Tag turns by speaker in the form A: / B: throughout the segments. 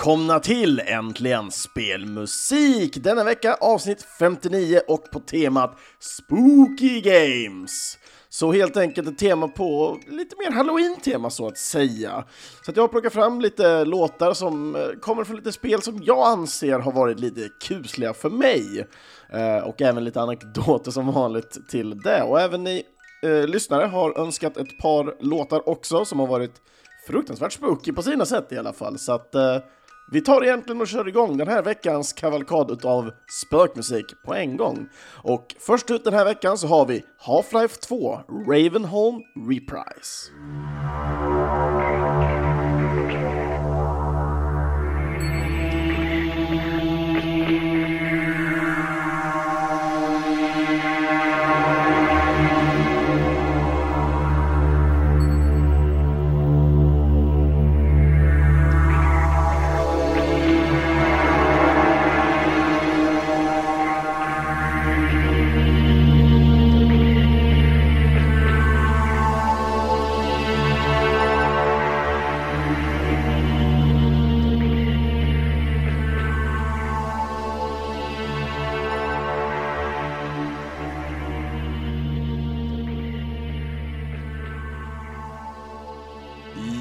A: Välkomna till Äntligen Spelmusik! Denna vecka avsnitt 59 och på temat Spooky Games. Så helt enkelt ett tema på lite mer halloween-tema så att säga. Så att jag har plockat fram lite låtar som eh, kommer från lite spel som jag anser har varit lite kusliga för mig. Eh, och även lite anekdoter som vanligt till det. Och även ni eh, lyssnare har önskat ett par låtar också som har varit fruktansvärt spooky på sina sätt i alla fall. Så att eh, vi tar egentligen och kör igång den här veckans kavalkad utav spökmusik på en gång. Och först ut den här veckan så har vi Half-Life 2 Ravenholm Reprise.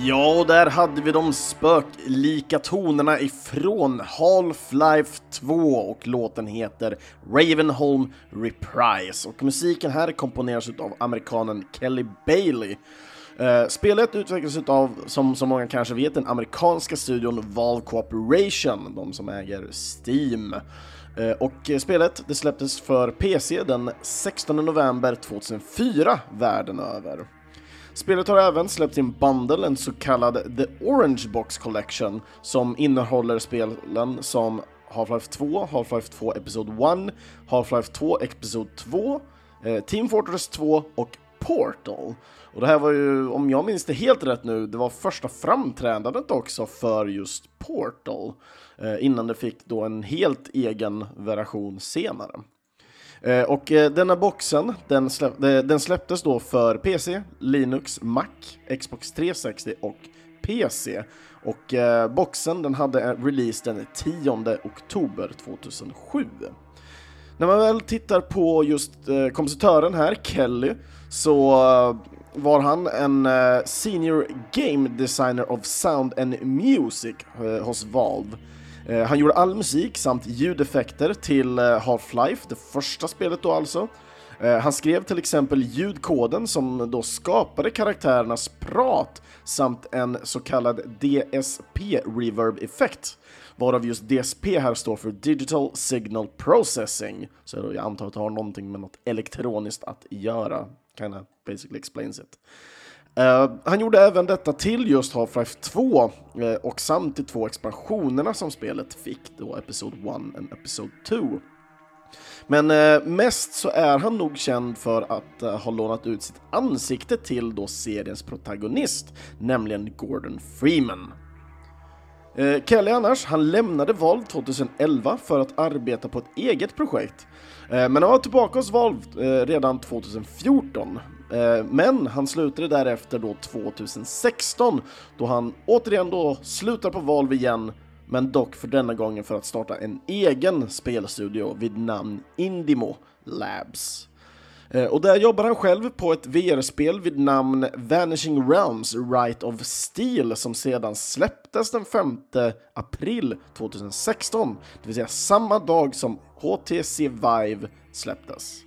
A: Ja, och där hade vi de spöklika tonerna ifrån Half-Life 2 och låten heter Ravenholm Reprise. Och musiken här komponeras av amerikanen Kelly Bailey. Eh, spelet utvecklas av, som, så många kanske vet, den amerikanska studion Valve Corporation, de som äger Steam. Eh, och spelet det släpptes för PC den 16 november 2004 världen över. Spelet har även släppt sin bundle, en så kallad The Orange Box Collection, som innehåller spelen som Half-Life 2, Half-Life 2 Episode 1, Half-Life 2 Episode 2, eh, Team Fortress 2 och Portal. Och det här var ju, om jag minns det helt rätt nu, det var första framträdandet också för just Portal, eh, innan det fick då en helt egen version senare. Eh, och eh, denna boxen, den, släpp, eh, den släpptes då för PC, Linux, Mac, Xbox 360 och PC. Och boxen den hade release den 10 oktober 2007. När man väl tittar på just kompositören här, Kelly, så var han en Senior Game Designer of Sound and Music hos Valve. Eh, han gjorde all musik samt ljudeffekter till eh, Half-Life, det första spelet då alltså. Eh, han skrev till exempel ljudkoden som då skapade karaktärernas prat samt en så kallad DSP-reverb-effekt, varav just DSP här står för Digital Signal Processing, så jag antar att det har någonting med något elektroniskt att göra, kinda basically explains it. Uh, han gjorde även detta till just Half-Life 2 uh, eh, och samt de två expansionerna som spelet fick, då Episode 1 och Episode 2. Men uh, mest så är han nog känd för att ha lånat ut sitt ansikte till då seriens protagonist, nämligen Gordon Freeman. Kelly annars, han lämnade Valve 2011 för att arbeta på ett eget projekt. Men han var tillbaka hos Valve redan 2014 Eh, men han slutade därefter då 2016 då han återigen då slutar på Valve igen men dock för denna gången för att starta en egen spelstudio vid namn Indimo Labs. Eh, och där jobbar han själv på ett VR-spel vid namn Vanishing Realms Right of Steel som sedan släpptes den 5 april 2016, det vill säga samma dag som HTC Vive släpptes.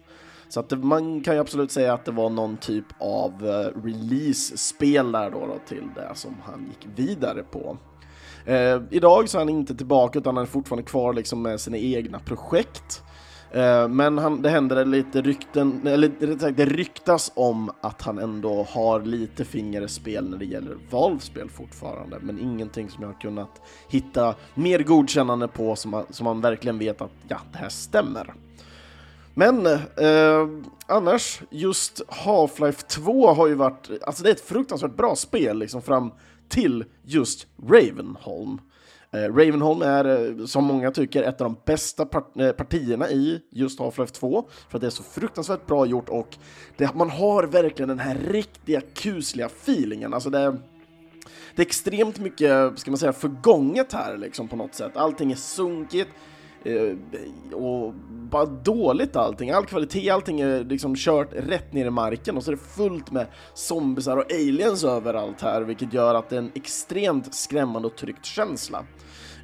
A: Så att det, man kan ju absolut säga att det var någon typ av uh, release-spel där då, då, till det som han gick vidare på. Uh, idag så är han inte tillbaka utan han är fortfarande kvar liksom med sina egna projekt. Uh, men han, det händer lite rykten, eller sagt det ryktas om att han ändå har lite finger i spel när det gäller Valve-spel fortfarande, men ingenting som jag har kunnat hitta mer godkännande på som man, som man verkligen vet att ja, det här stämmer. Men eh, annars, just Half-Life 2 har ju varit, alltså det är ett fruktansvärt bra spel liksom fram till just Ravenholm. Eh, Ravenholm är, eh, som många tycker, ett av de bästa part eh, partierna i just Half-Life 2, för att det är så fruktansvärt bra gjort och det, man har verkligen den här riktiga kusliga feelingen, alltså det det är extremt mycket, ska man säga, förgånget här liksom på något sätt. Allting är sunkigt Eh, och bara dåligt allting. All kvalitet, allting är liksom kört rätt ner i marken och så är det fullt med zombisar och aliens överallt här, vilket gör att det är en extremt skrämmande och tryckt känsla.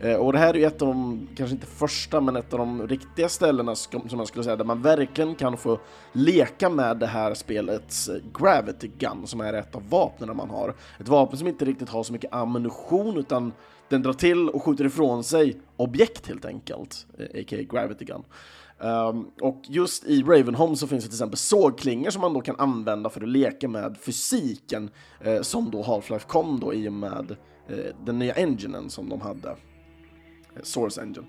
A: Eh, och det här är ju ett av de, kanske inte första, men ett av de riktiga ställena som jag skulle säga där man verkligen kan få leka med det här spelets eh, Gravity Gun, som är ett av vapnen man har. Ett vapen som inte riktigt har så mycket ammunition, utan den drar till och skjuter ifrån sig objekt helt enkelt, eh, a.k.a. Gravity Gun. Um, och just i Ravenholm så finns det till exempel sågklingor som man då kan använda för att leka med fysiken eh, som då Half-Life kom då i och med eh, den nya enginen som de hade. Eh, Source Engine.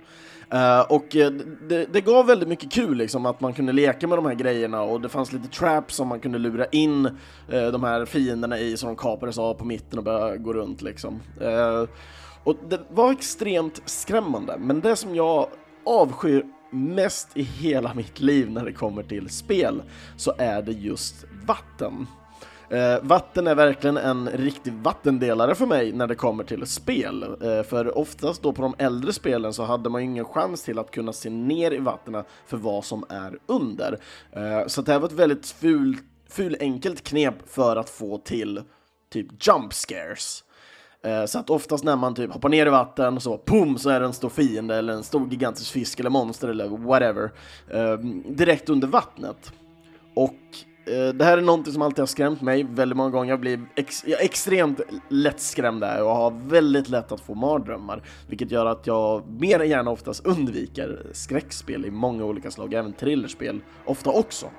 A: Uh, och eh, det, det, gav väldigt mycket kul liksom, att man kunde leka med de här grejerna och det fanns lite traps som man kunde lura in uh, de här fienderna i så de kapades av på mitten och började gå runt liksom. Ehm, och det var extremt skrämmande, men det som jag avskyr mest i hela mitt liv när det kommer till spel så är det just vatten. Eh, vatten är verkligen en riktig vattendelare för mig när det kommer till spel. Eh, för oftast då på de äldre spelen så hade man ju ingen chans till att kunna se ner i vattnet för vad som är under. Eh, så det här var ett väldigt ful, ful enkelt knep för att få till typ jump scares. Eh, så att oftast när man typ hoppar ner i vatten så pum så är det en stor fiende eller en stor gigantisk fisk eller monster eller whatever ehm, direkt under vattnet. Och eh, det här är någonting som alltid har skrämt mig väldigt många gånger. Jag blir ex jag är extremt lättskrämd där och har väldigt lätt att få mardrömmar, vilket gör att jag mer än gärna oftast undviker skräckspel i många olika slag, även thrillerspel ofta också.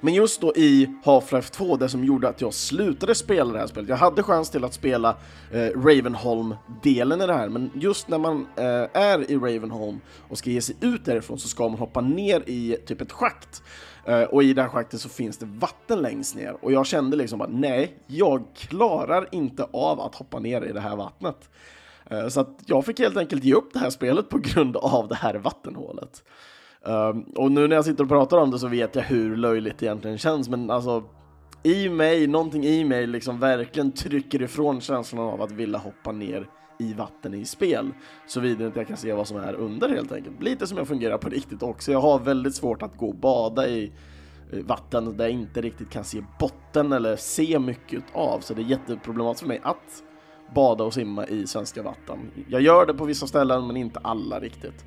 A: Men just då i Half-Life 2, det som gjorde att jag slutade spela det här spelet, jag hade chans till att spela eh, Ravenholm-delen i det här, men just när man eh, är i Ravenholm och ska ge sig ut därifrån så ska man hoppa ner i typ ett schakt. Eh, och i det här schaktet så finns det vatten längst ner och jag kände liksom att nej, jag klarar inte av att hoppa ner i det här vattnet. Eh, så att jag fick helt enkelt ge upp det här spelet på grund av det här vattenhålet. Um, och nu när jag sitter och pratar om det så vet jag hur löjligt det egentligen känns, men alltså i mig, någonting i mig liksom verkligen trycker ifrån känslan av att vilja hoppa ner i vatten i spel, såvida inte jag kan se vad som är under helt enkelt. Lite som jag fungerar på riktigt också. Jag har väldigt svårt att gå och bada i vatten där jag inte riktigt kan se botten eller se mycket av, så det är jätteproblematiskt för mig att bada och simma i svenska vatten. Jag gör det på vissa ställen, men inte alla riktigt.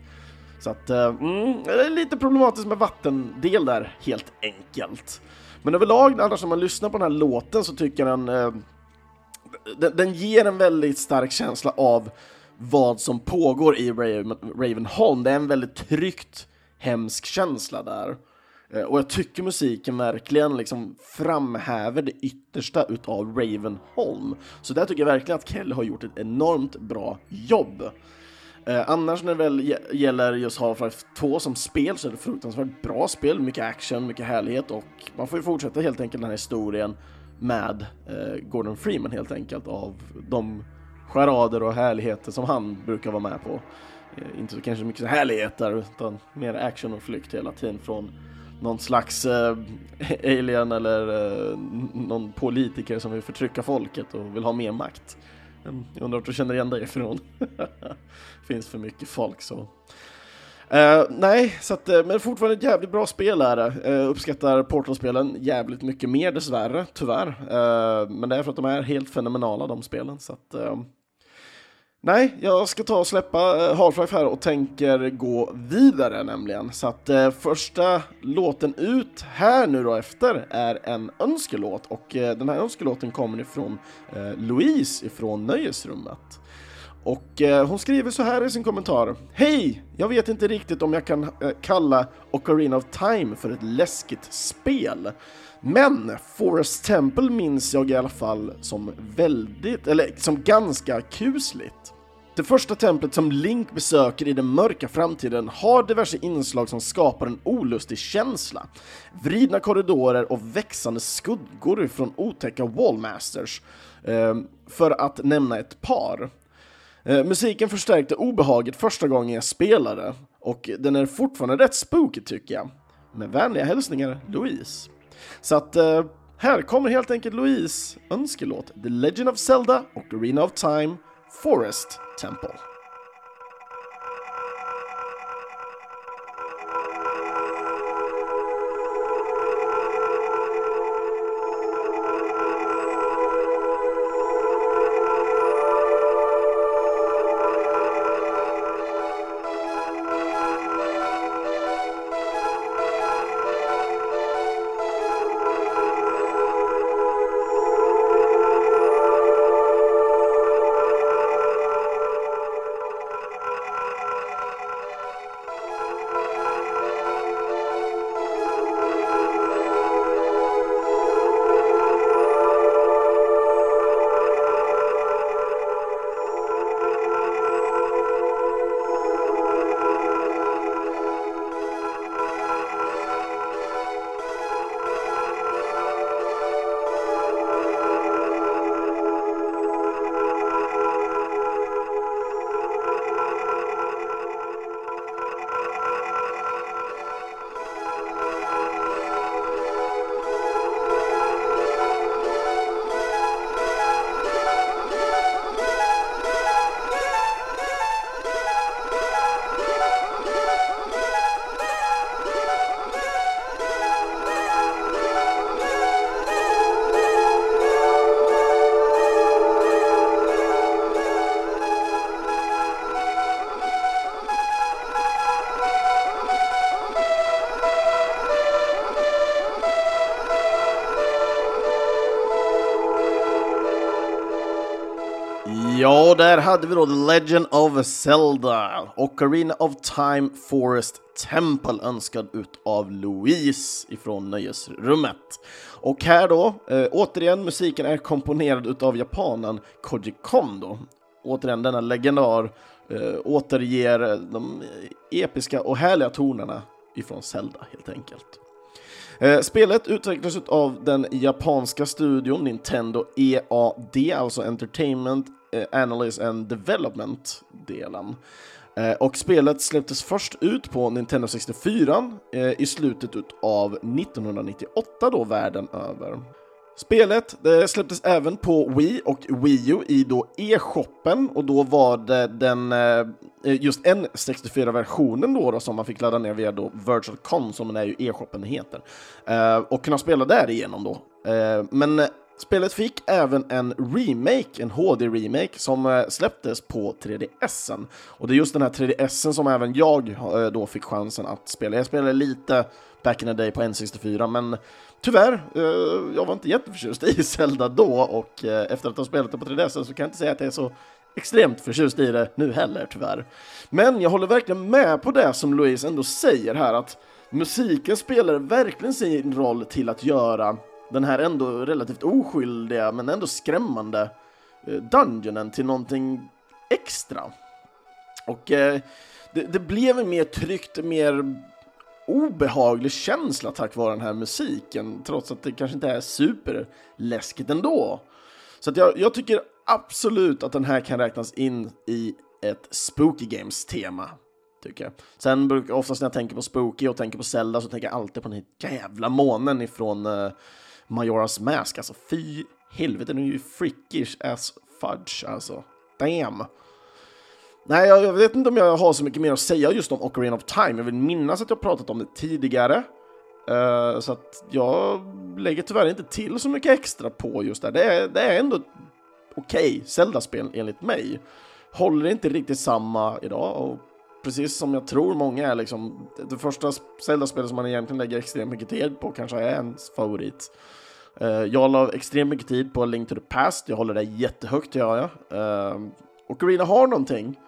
A: Så att, eh, mm, det är lite problematiskt med vattendel där, helt enkelt. Men överlag, annars när man lyssnar på den här låten så tycker jag den, eh, den, den ger en väldigt stark känsla av vad som pågår i Raven, Ravenholm. Det är en väldigt tryckt, hemsk känsla där. Eh, och jag tycker musiken verkligen liksom framhäver det yttersta utav Ravenholm. Så där tycker jag verkligen att Kelly har gjort ett enormt bra jobb. Eh, annars när det väl gäller just Half-Life 2 som spel så är det fruktansvärt bra spel, mycket action, mycket härlighet och man får ju fortsätta helt enkelt den här historien med eh, Gordon Freeman helt enkelt av de charader och härligheter som han brukar vara med på. Eh, inte så kanske mycket härligheter utan mer action och flykt hela tiden från någon slags eh, alien eller eh, någon politiker som vill förtrycka folket och vill ha mer makt. Mm, jag undrar om du känner igen dig ifrån. Finns för mycket folk så. Uh, nej, så att, eh, men fortfarande ett jävligt bra spel är det. Uh, uppskattar Portal-spelen jävligt mycket mer dessvärre, tyvärr. men det är för att de är helt fenomenala de spelen. Så att, Nej, jag ska ta och släppa eh, Half-Life här och tänker gå vidare nämligen. Så att eh, första låten ut här nu då efter är en önskelåt och eh, den här önskelåten kommer ifrån eh, Louise ifrån Nöjesrummet. Och eh, hon skriver så här i sin kommentar. Hej! Jag vet inte riktigt om jag kan eh, kalla Ocarina of Time för ett läskigt spel. Men Forest Temple minns jag i alla fall som väldigt, eller som ganska kusligt. Det första templet som Link besöker i den mörka framtiden har diverse inslag som skapar en olustig känsla. Vridna korridorer och växande skuggor från otäcka wallmasters, eh, för att nämna ett par. Eh, musiken förstärkte obehaget första gången jag spelade, och den är fortfarande rätt spooky tycker jag. Med vänliga hälsningar, Louise. Så att, eh, Här kommer helt enkelt Louise önskelåt The Legend of Zelda och Arena of Time Forest Temple. Och där hade vi då The Legend of Zelda och Arena of Time Forest Temple önskad utav Louise ifrån Nöjesrummet. Och här då, eh, återigen, musiken är komponerad utav japanen Koji Kondo. Återigen, denna legendar eh, återger de episka och härliga tonerna ifrån Zelda helt enkelt. Eh, spelet utvecklades av den japanska studion Nintendo EAD, alltså Entertainment Eh, Analysis and Development-delen. Eh, och spelet släpptes först ut på Nintendo 64 eh, i slutet av 1998 då världen över. Spelet det släpptes även på Wii och Wii U i då e-shoppen och då var det den just N64-versionen då, då som man fick ladda ner via då Virtual Con som den är ju e-shoppen heter och kunna spela därigenom då. Men Spelet fick även en remake, en HD-remake, som eh, släpptes på 3DSen. Och det är just den här 3DSen som även jag eh, då fick chansen att spela. Jag spelade lite back in the day på N64, men tyvärr, eh, jag var inte jätteförtjust i Zelda då, och efter att ha spelat det på 3DSen så kan jag inte säga att jag är så extremt förtjust i det nu heller, tyvärr. Men jag håller verkligen med på det som Louise ändå säger här, att musiken spelar verkligen sin roll till att göra den här ändå relativt oskyldiga men ändå skrämmande eh, dungeonen till någonting extra. Och eh, det, det, blev en mer tryckt, mer obehaglig känsla tack vare den här musiken, trots att det kanske inte är superläskigt ändå. Så att jag, jag tycker absolut att den här kan räknas in i ett Spooky Games-tema. Tycker jag. Sen brukar oftast när jag tänker på Spooky och tänker på Zelda så tänker jag alltid på den här jävla månen ifrån uh, Majoras Mask, alltså fy helvete, den är ju freakish as fudge, alltså. Damn! Nej, jag vet inte om jag har så mycket mer att säga just om Ocarina of Time. Jag vill minnas att jag pratat om det tidigare. Uh, så att jag lägger tyvärr inte till så mycket extra på just det. Det är, det är ändå okej okay, Zelda-spel enligt mig. Håller inte riktigt samma idag och precis som jag tror många är liksom det första Zelda-spelet som man egentligen lägger extremt mycket tid på kanske är ens favorit. Eh, jag la extremt mycket tid på Link to the Past, jag håller det jättehögt gör jag. Eh, och Ocarina har någonting,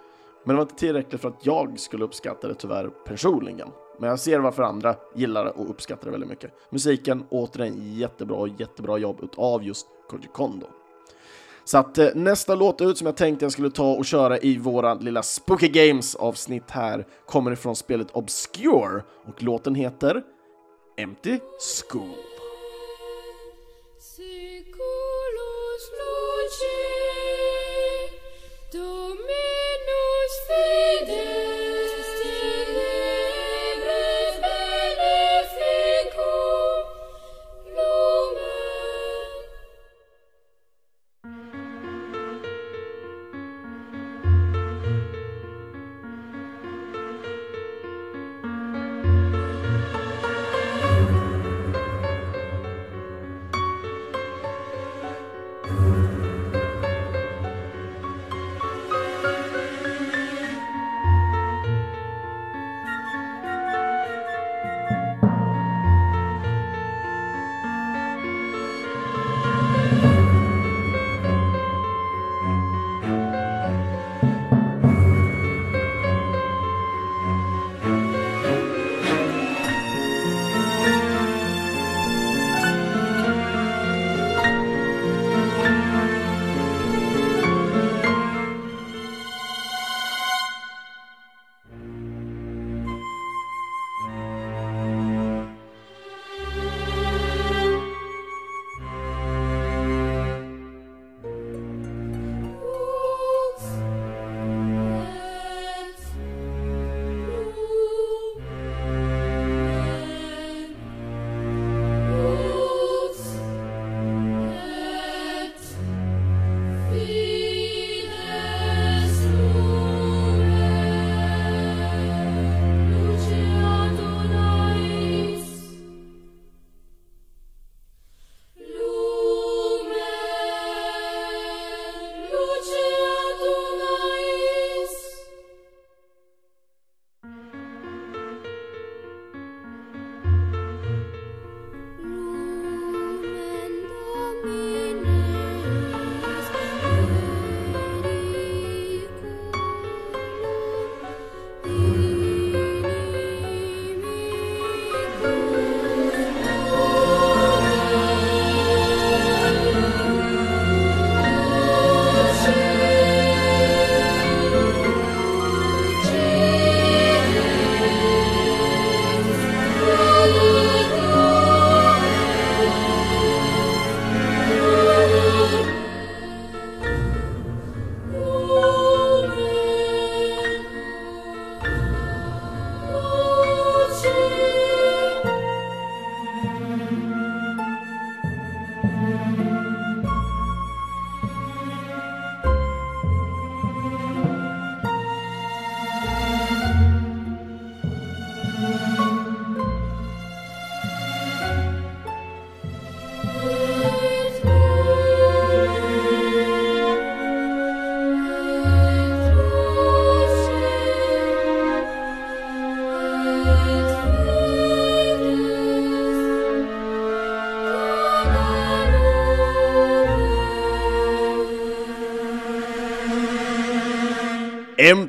A: men det var inte tillräckligt för att jag skulle uppskatta det tyvärr personligen. Men jag ser varför andra gillar det och uppskattar det väldigt mycket. Musiken, återigen jättebra jättebra jobb av just Koji Kondo. Så att eh, nästa låt ut som jag tänkte jag skulle ta och köra i våra lilla Spooky Games avsnitt här kommer ifrån spelet Obscure och låten heter Empty School. 不知。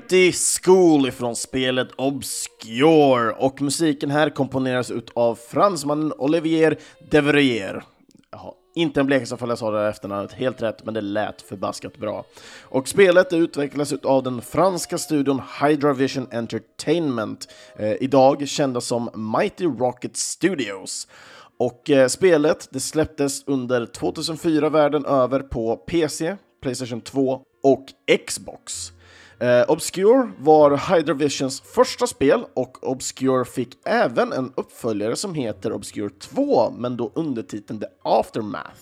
A: Empty School ifrån spelet Obscure och musiken här komponeras av fransmannen Olivier Devrier. Jaha, inte en blekning fall jag sa det här efternamnet helt rätt, men det lät förbaskat bra. Och spelet utvecklas av den franska studion Hydravision Entertainment, eh, idag kända som Mighty Rocket Studios. Och eh, spelet det släpptes under 2004 världen över på PC, Playstation 2 och Xbox. Eh, Obscure var Hydravisions första spel och Obscure fick även en uppföljare som heter Obscure 2, men då undertiteln The Aftermath.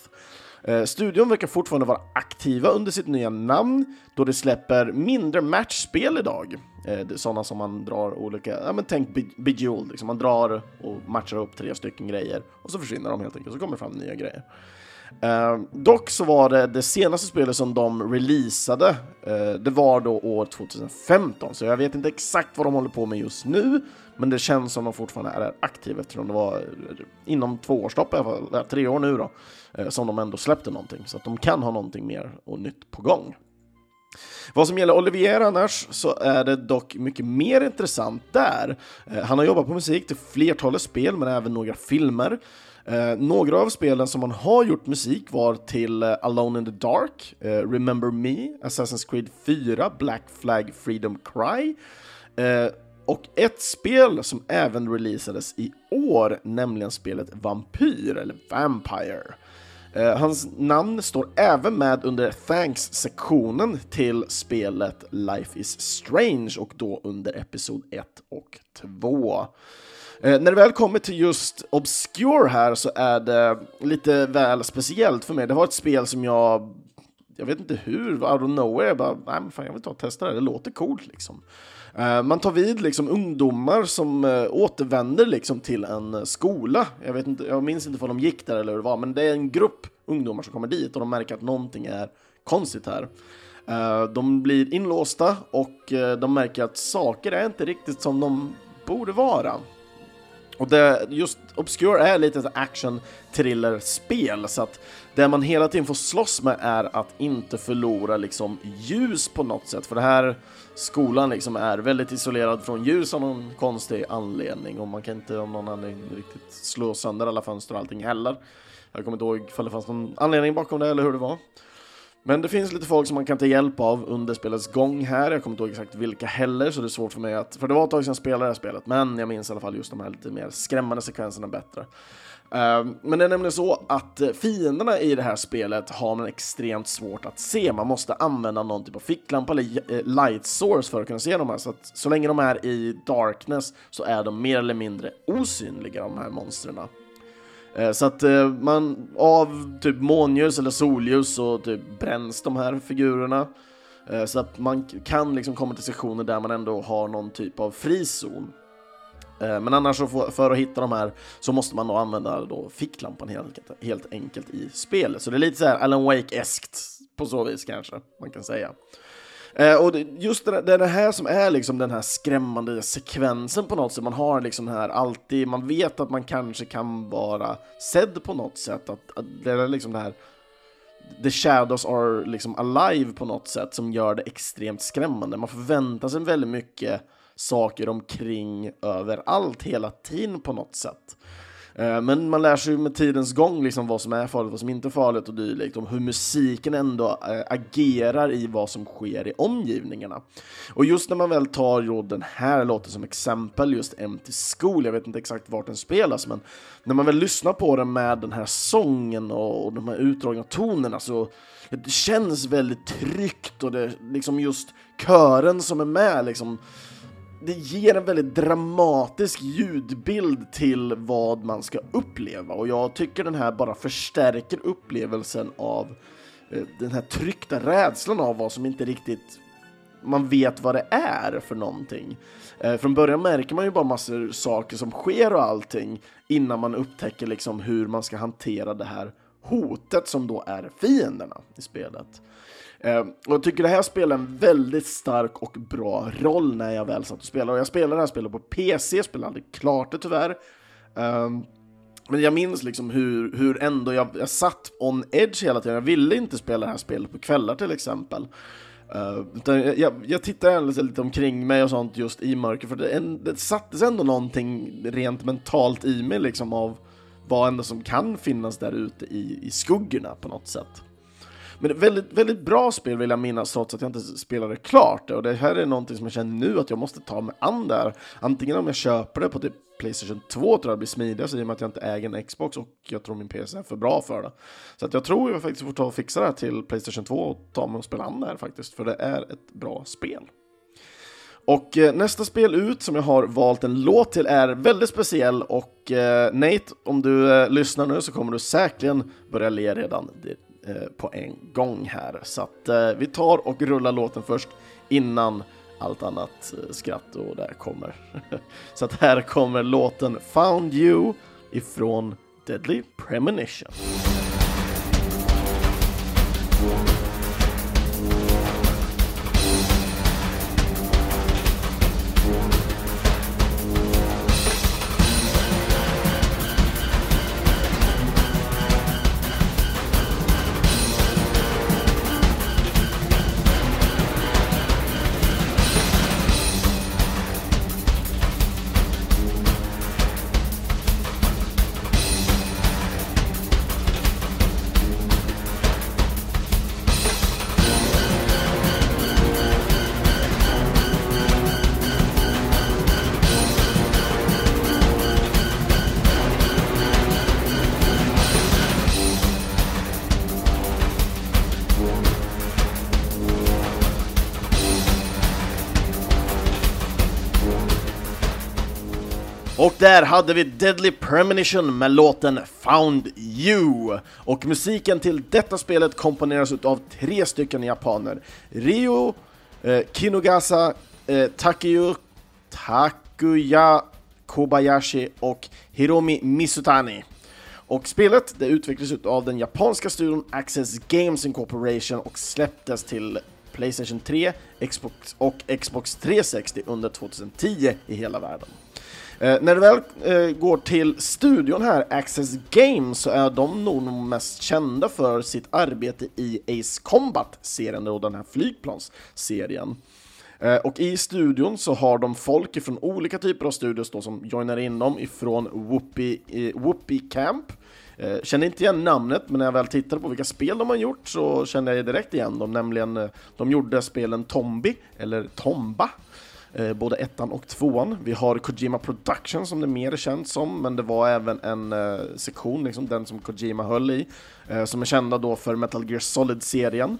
A: Eh, studion verkar fortfarande vara aktiva under sitt nya namn då de släpper mindre matchspel idag. Eh, sådana som man drar olika, ja men tänk Bejeweled, liksom. man drar och matchar upp tre stycken grejer och så försvinner de helt enkelt, så kommer det fram nya grejer. Eh, dock så var det det senaste spelet som de releasade, eh, det var då år 2015, så jag vet inte exakt vad de håller på med just nu, men det känns som de fortfarande är aktiva eftersom det var eh, inom två årsstopp, i alla fall, tre år nu då, eh, som de ändå släppte någonting, så att de kan ha någonting mer och nytt på gång. Vad som gäller Olivier annars så är det dock mycket mer intressant där. Eh, han har jobbat på musik till flertalet spel, men även några filmer. Eh, några av spelen som man har gjort musik var till eh, Alone in the Dark, eh, Remember Me, Assassin's Creed 4, Black Flag Freedom Cry eh, och ett spel som även releasades i år, nämligen spelet Vampyr, eller Vampire. Eh, hans namn står även med under Thanks-sektionen till spelet Life is Strange och då under Episod 1 och 2. Eh, när det väl kommer till just Obscure här så är det lite väl speciellt för mig. Det var ett spel som jag, jag vet inte hur, out of nowhere, jag bara, nej men fan jag vill ta och testa det, det låter coolt liksom. Eh, man tar vid liksom ungdomar som eh, återvänder liksom till en skola. Jag, vet inte, jag minns inte vad de gick där eller hur det var, men det är en grupp ungdomar som kommer dit och de märker att någonting är konstigt här. Eh, de blir inlåsta och eh, de märker att saker är inte riktigt som de borde vara. Och det, just Obscure är lite ett action thriller-spel, så att det man hela tiden får slåss med är att inte förlora liksom ljus på något sätt, för det här skolan liksom är väldigt isolerad från ljus av någon konstig anledning och man kan inte av någon anledning riktigt slå sönder alla fönster och allting heller. Jag kommer inte ihåg ifall det fanns någon anledning bakom det eller hur det var. Men det finns lite folk som man kan ta hjälp av under spelets gång här. Jag kommer inte ihåg exakt vilka heller, så det är svårt för mig att... För det var ett tag sedan jag spelade det här spelet, men jag minns i alla fall just de här lite mer skrämmande sekvenserna bättre. Ehm, men det är nämligen så att eh, fienderna i det här spelet har man extremt svårt att se. Man måste använda någon typ av ficklampa eller eh, light source för att kunna se dem här. Så att så länge de är i darkness så är de mer eller mindre osynliga, de här monstren. Eh, så att eh, man av typ månljus eller solljus så typ bränns de här figurerna. Eh, så att man kan liksom komma till sektioner där man ändå har någon typ av frizon. Men annars så för att hitta de här så måste man då använda då ficklampan helt, helt enkelt i spelet. Så det är lite så här Alan Wake-eskt på så vis kanske man kan säga. Eh, och just det, det, är det här som är liksom den här skrämmande sekvensen på något sätt. Man har liksom här alltid, man vet att man kanske kan vara sedd på något sätt. Att, att det är liksom det här the shadows are liksom alive på något sätt som gör det extremt skrämmande. Man förväntar sig väldigt mycket saker omkring överallt hela tiden på något sätt. Eh, men man lär sig med tidens gång liksom vad som är farligt, vad som inte är farligt och dylikt, om hur musiken ändå eh, agerar i vad som sker i omgivningarna. Och just när man väl tar jo, den här låten som exempel, just Empty School, jag vet inte exakt vart den spelas, men när man väl lyssnar på den med den här sången och, och de här utdragna tonerna så det känns väldigt tryggt och det liksom just kören som är med liksom det ger en väldigt dramatisk ljudbild till vad man ska uppleva och jag tycker den här bara förstärker upplevelsen av eh, den här tryckta rädslan av vad som inte riktigt man vet vad det är för någonting. Eh, från början märker man ju bara massor saker som sker och allting innan man upptäcker liksom hur man ska hantera det här hotet som då är fienderna i spelet. Ehm, och jag tycker det här spelar en väldigt stark och bra roll när jag väl satt och spelade. Och jag spelade det här spelet på PC, jag spelade aldrig klart det tyvärr. Ehm, men jag minns liksom hur, hur ändå jag, jag satt on edge hela tiden. Jag ville inte spela det här spelet på kvällar till exempel. Uh, utan jag, jag tittar lite omkring mig och sånt just i mörker, för det, en, det sattes ändå någonting rent mentalt i mig liksom av vad ändå som kan finnas där ute i, i skuggorna på något sätt. Men väldigt, väldigt bra spel vill jag minnas trots att jag inte spelade klart det. Och det här är någonting som jag känner nu att jag måste ta mig an där. Antingen om jag köper det på typ Playstation 2 tror jag blir smidigast i och med att jag inte äger en Xbox och jag tror min PC är för bra för det. Så att jag tror jag faktiskt får ta och fixa det här till Playstation 2 och ta mig och spela an det här faktiskt, för det är ett bra spel. Och eh, nästa spel ut som jag har valt en låt till är väldigt speciell och eh, Nate, om du eh, lyssnar nu så kommer du säkerligen börja le redan Eh, på en gång här. Så att eh, vi tar och rullar låten först innan allt annat eh, skratt och där kommer. så att här kommer låten Found You ifrån Deadly Premonition. Och där hade vi Deadly Premonition med låten Found You. Och musiken till detta spelet komponeras av tre stycken japaner. Ryo eh, Kinugasa, eh, Takuya, Takuya Kobayashi och Hiromi Misutani. Och spelet det utvecklades av den japanska studion Access Games Incorporation och släpptes till Playstation 3, Xbox och Xbox 360 under 2010 i hela världen. Eh, när det väl eh, går till studion här, Access Games, så är de nog mest kända för sitt arbete i Ace Combat-serien, och den här flygplansserien. Eh, och i studion så har de folk ifrån olika typer av studios då som joinar in dem ifrån Whoopi, eh, Whoopi Camp. Eh, känner inte igen namnet, men när jag väl tittade på vilka spel de har gjort så kände jag direkt igen dem, nämligen eh, de gjorde spelen Tombi, eller Tomba, eh, både ettan och tvåan. Vi har Kojima Production som det mer är känt som, men det var även en eh, sektion, liksom den som Kojima höll i, eh, som är kända då för Metal Gear Solid-serien.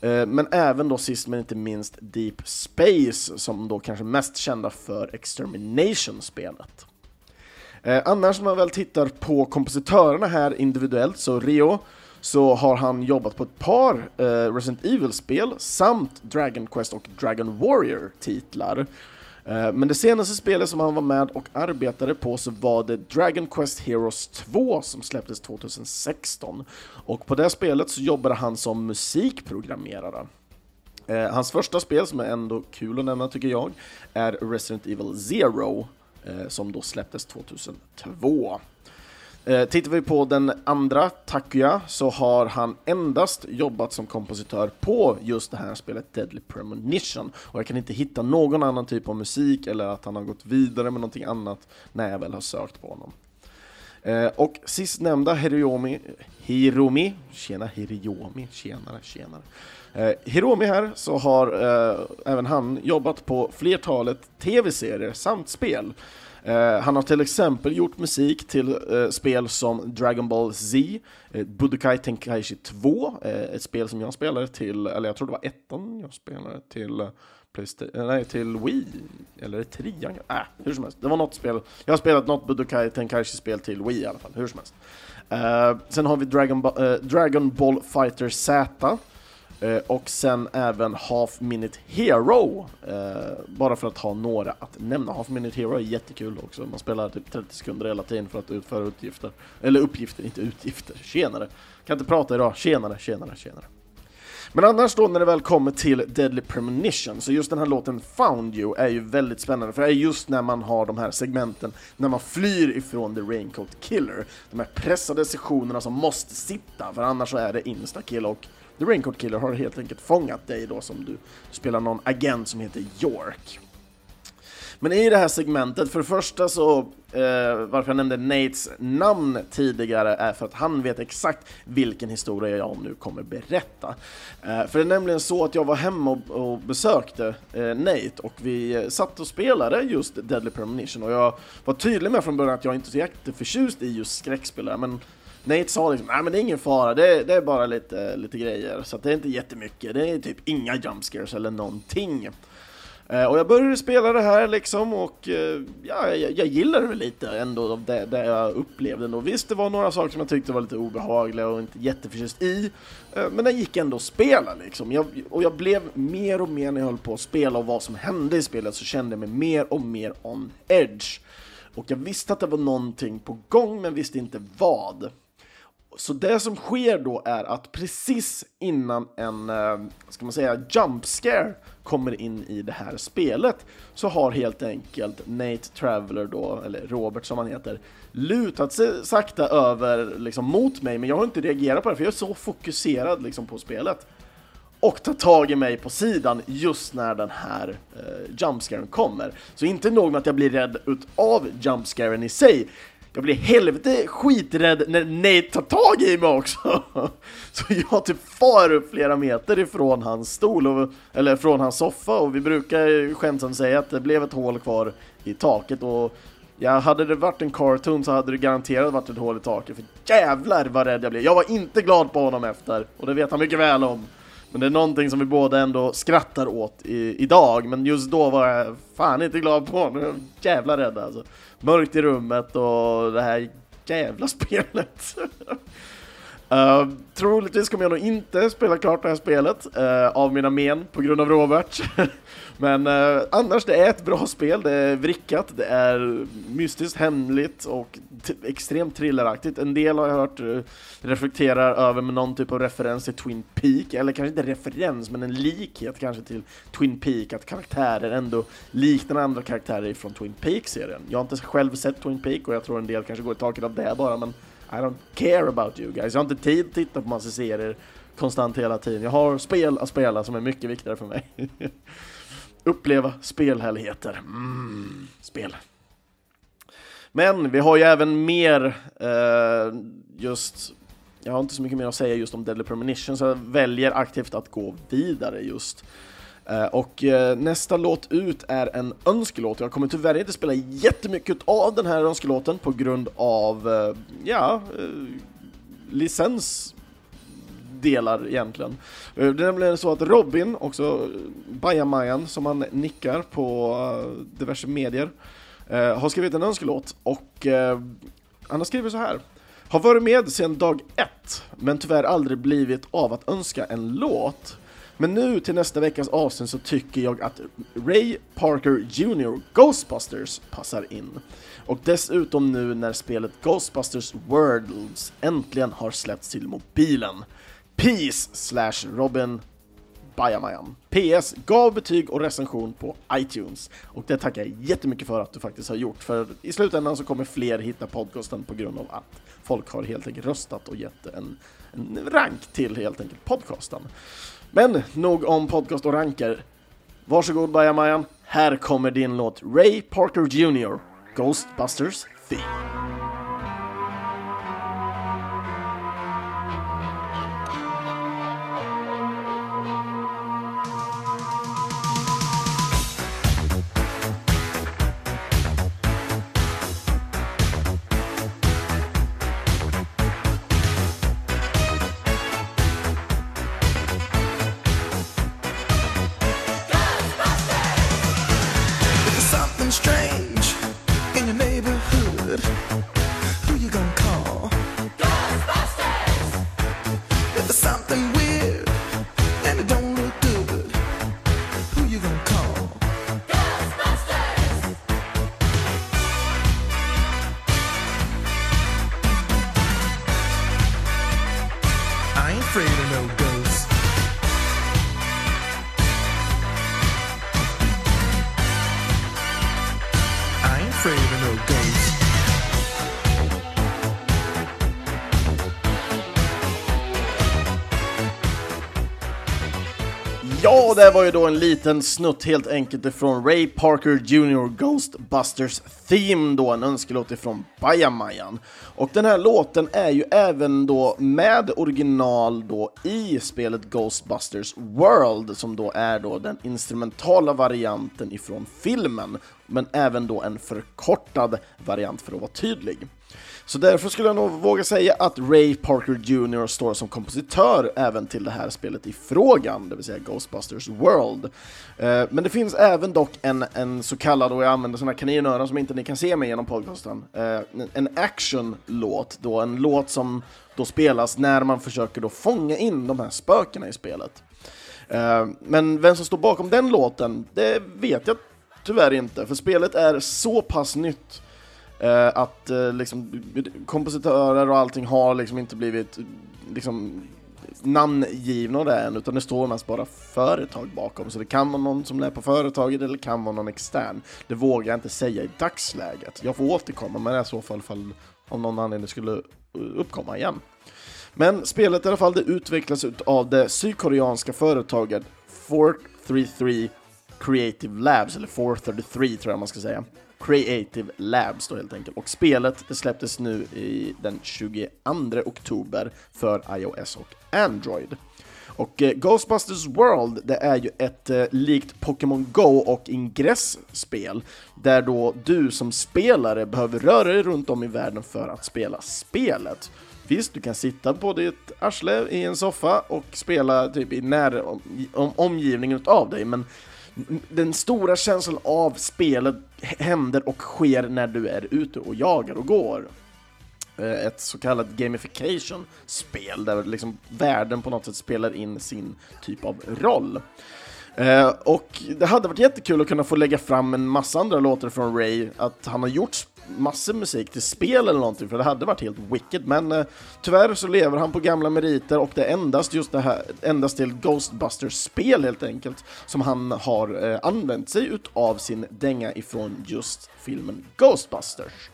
A: Eh, men även då sist men inte minst Deep Space, som då kanske mest kända för Extermination-spelet. Eh, annars när man väl tittar på kompositörerna här individuellt, så Rio så har han jobbat på ett par eh, Resident Evil-spel samt Dragon Quest och Dragon Warrior-titlar. Eh, men det senaste spelet som han var med och arbetade på så var det Dragon Quest Heroes 2 som släpptes 2016. Och på det spelet så jobbade han som musikprogrammerare. Eh, hans första spel, som är ändå kul att nämna tycker jag, är Resident Evil Zero, eh, som då släpptes 2002. Eh, tittar vi på den andra, Takuya, så har han endast jobbat som kompositör på just det här spelet Deadly Premonition. Och jag kan inte hitta någon annan typ av musik eller att han har gått vidare med någonting annat när jag väl har sökt på honom. Eh, och sistnämnda Hiromi, Hiromi, tjena Hiromi, tjenare, tjenare. Eh, Hiromi här så har eh, även han jobbat på flertalet tv-serier samt spel. Eh, han har till exempel gjort musik till eh, spel som Dragon Ball Z, eh, Budokai Tenkaichi 2, eh, ett spel som jag spelade till, eller jag tror det var ettan jag spelade till eh, Playstation, nej till Wii, eller trean, äh, hur som helst. Det var något spel, jag har spelat något Budokai Tenkaichi-spel till Wii i alla fall, hur som helst. sen har vi Dragon, Dragon Ball Fighter Z, Eh, och sen även Half Minute Hero, eh, bara för att ha några att nämna. Half Minute Hero är jättekul också, man spelar typ 30 sekunder hela tiden för att utföra utgifter. Eller uppgifter, inte utgifter. Tjenare! Kan inte prata idag, tjenare, tjenare, tjenare. Men annars då när det väl kommer till Deadly Premonition, så just den här låten Found You är ju väldigt spännande, för det är just när man har de här segmenten, när man flyr ifrån The Raincoat Killer, de här pressade sessionerna som måste sitta, för annars så är det insta-kill och The Raincoat Killer har helt enkelt fångat dig då som du spelar någon agent som heter York. Men i det här segmentet, för det första så, eh, varför jag nämnde Nates namn tidigare är för att han vet exakt vilken historia jag nu kommer berätta. Eh, för det är nämligen så att jag var hemma och, och besökte eh, Nate och vi eh, satt och spelade just Deadly Premonition och jag var tydlig med från början att jag inte är så jätteförtjust i just skräckspelare, men Nate sa liksom, nej men det är ingen fara, det, det är bara lite, lite grejer, så det är inte jättemycket, det är typ inga jumpscares eller någonting. Eh, och jag började spela det här liksom och eh, ja, jag, jag gillade det lite ändå det, det jag upplevde. Och visst, det var några saker som jag tyckte var lite obehagliga och inte jätteförtjust i, eh, men det gick ändå att spela liksom. Jag, och jag blev mer och mer när jag höll på att spela och vad som hände i spelet så kände jag mig mer och mer on edge. Och jag visste att det var någonting på gång, men visste inte vad. Så det som sker då är att precis innan en, eh, ska man säga, jump scare kommer in i det här spelet så har helt enkelt Nate Traveller då, eller Robert som han heter, lutat sig sakta över liksom mot mig, men jag har inte reagerat på det för jag är så fokuserad liksom på spelet. Och tar tag i mig på sidan just när den här eh, jumpscaren kommer. Så inte nog med att jag blir rädd utav jumpscaren i sig, jag blir helvete skiträdd när Nate tar tag i mig också! Så jag typ far upp flera meter ifrån hans stol, och, eller från hans soffa, och vi brukar skämtsamt säga att det blev ett hål kvar i taket och Ja, hade det varit en cartoon så hade det garanterat varit ett hål i taket, för jävlar vad rädd jag blev. Jag var inte glad på honom efter, och det vet han mycket väl om. Men det är någonting som vi båda ändå skrattar åt i, idag, men just då var jag fan inte glad på honom. Jävla rädd alltså mörkt i rummet och det här jävla spelet. uh, troligtvis kommer jag nog inte spela klart det här spelet uh, av mina men på grund av Robert. Men uh, annars, det är ett bra spel, det är vrickat, det är mystiskt, hemligt och extremt thrilleraktigt. En del har jag hört uh, reflekterar över med någon typ av referens till Twin Peak, eller kanske inte referens, men en likhet kanske till Twin Peak, att karaktärer ändå liknar andra karaktärer från Twin Peak-serien. Jag har inte själv sett Twin Peak och jag tror en del kanske går i taket av det bara, men i don't care about you guys. Jag har inte tid att titta på massa serier konstant hela tiden. Jag har spel att spela som är mycket viktigare för mig. uppleva spelhärligheter. Mm, spel. Men vi har ju även mer eh, just jag har inte så mycket mer att säga just om Deadly Premonition, så jag väljer aktivt att gå vidare just. Eh, och eh, nästa låt ut är en önskelåt. Jag kommer tyvärr inte spela jättemycket av den här önskelåten på grund av, eh, ja, licens delar egentligen. Det är nämligen så att Robin, också Bajamajan, som han nickar på diverse medier, har skrivit en önskelåt och han har skrivit så här. Har varit med sedan dag ett, men tyvärr aldrig blivit av att önska en låt. Men nu till nästa veckas avsnitt så tycker jag att Ray Parker Jr. Ghostbusters passar in. Och dessutom nu när spelet Ghostbusters Worlds äntligen har släppts till mobilen. Peace slash Robin Bajamajan. PS. Gav betyg och recension på iTunes. Och det tackar jag jättemycket för att du faktiskt har gjort. För i slutändan så kommer fler hitta podcasten på grund av att folk har helt enkelt röstat och gett en, en rank till helt enkelt podcasten. Men nog om podcast och ranker. Varsågod Bajamajan. Här kommer din låt Ray Parker Jr. Ghostbusters Theme. Det var ju då en liten snutt helt enkelt ifrån Ray Parker Jr. Ghostbusters Theme då, en önskelåt ifrån Bajamajan. Och den här låten är ju även då med original då i spelet Ghostbusters World, som då är då den instrumentala varianten ifrån filmen, men även då en förkortad variant för att vara tydlig. Så därför skulle jag nog våga säga att Ray Parker Jr. står som kompositör även till det här spelet i frågan, det vill säga Ghostbusters World. Eh, men det finns även dock en, en så kallad, och jag använder sådana kaninöron som inte ni kan se mig genom podcasten, eh, en action-låt, då en låt som då spelas när man försöker då fånga in de här spökena i spelet. Eh, men vem som står bakom den låten, det vet jag tyvärr inte, för spelet är så pass nytt Eh, att eh, liksom, kompositörer och allting har liksom inte blivit liksom, namngivna där än, utan det står mest bara företag bakom. Så det kan vara någon som är på företaget eller kan vara någon extern. Det vågar jag inte säga i dagsläget. Jag får återkomma med det i så fall, fall om någon anledning skulle eh, uppkomma igen. Men spelet i alla fall, det utvecklas av det sydkoreanska företaget 433 Creative Labs, eller 433 tror jag man ska säga. Creative Labs då helt enkelt. Och spelet det släpptes nu i den 22 oktober för iOS och Android. Och eh, Ghostbusters World, det är ju ett eh, likt Pokémon Go och ingressspel, där då du som spelare behöver röra dig runt om i världen för att spela spelet. Visst, du kan sitta på ditt arsle i en soffa och spela typ i när om, om, omgivningen av dig, men den stora känslan av spelet händer och sker när du är ute och jagar och går. Eh, ett så kallat gamification-spel där liksom världen på något sätt spelar in sin typ av roll. Eh, och det hade varit jättekul att kunna få lägga fram en massa andra låtar från Ray, att han har gjort massor musik till spel eller någonting, för det hade varit helt wicked, men eh, tyvärr så lever han på gamla meriter och det är endast just det här, endast till Ghostbusters-spel helt enkelt, som han har eh, använt sig utav sin dänga ifrån just filmen Ghostbusters.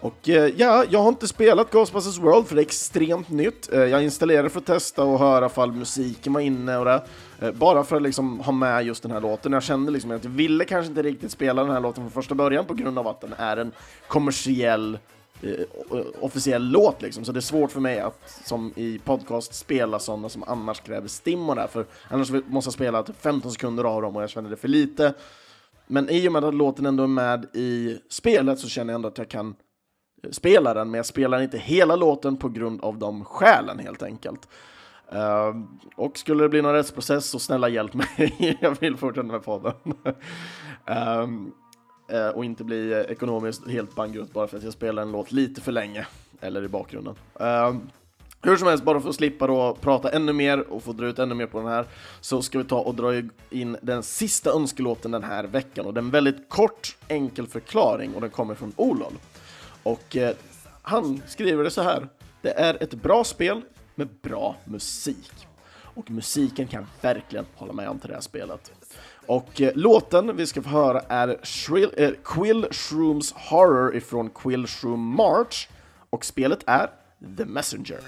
A: Och eh, ja, jag har inte spelat Ghostbusters World för det är extremt nytt. Eh, jag installerade för att testa och höra ifall musiken var inne och det. Eh, bara för att liksom ha med just den här låten. Jag kände liksom att jag ville kanske inte riktigt spela den här låten från första början på grund av att den är en kommersiell officiell låt liksom, så det är svårt för mig att som i podcast spela sådana som annars kräver stim och där, för annars måste jag spela typ 15 sekunder av dem och jag känner det för lite. Men i och med att låten ändå är med i spelet så känner jag ändå att jag kan spelar den, men jag spelar inte hela låten på grund av de skälen helt enkelt. Uh, och skulle det bli någon rättsprocess så snälla hjälp mig, jag vill fortsätta med podden. um, uh, och inte bli ekonomiskt helt bankrutt bara för att jag spelar en låt lite för länge, eller i bakgrunden. Uh, hur som helst, bara för att slippa då prata ännu mer och få dra ut ännu mer på den här, så ska vi ta och dra in den sista önskelåten den här veckan. Och det är en väldigt kort, enkel förklaring och den kommer från Olol. Och eh, han skriver det så här. Det är ett bra spel med bra musik. Och musiken kan verkligen hålla med om till det här spelet. Och eh, låten vi ska få höra är Shrill, eh, Quill Shrooms Horror ifrån Quill Shroom March. Och spelet är The Messenger.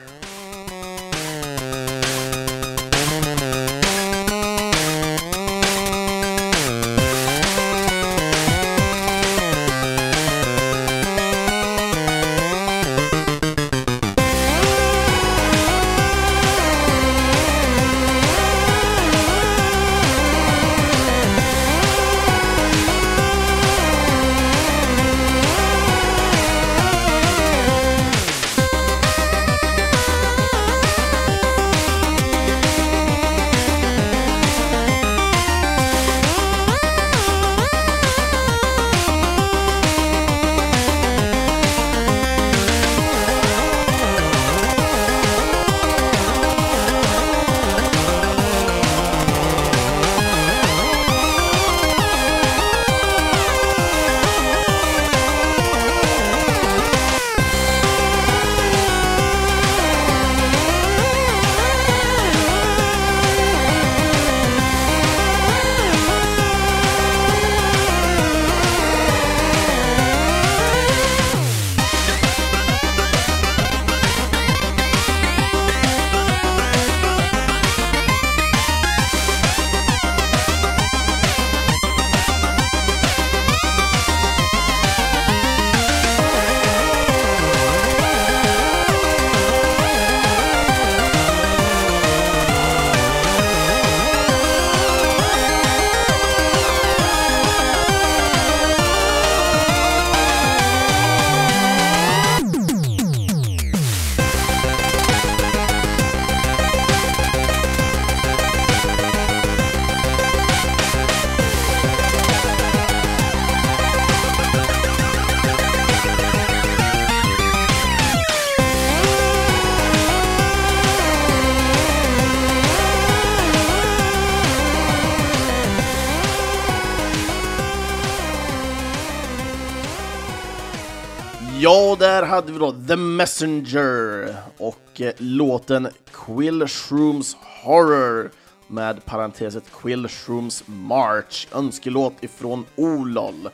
A: Där hade vi då The Messenger och eh, låten Quill Shrooms Horror med parenteset Quill Shrooms March, önskelåt ifrån Olol.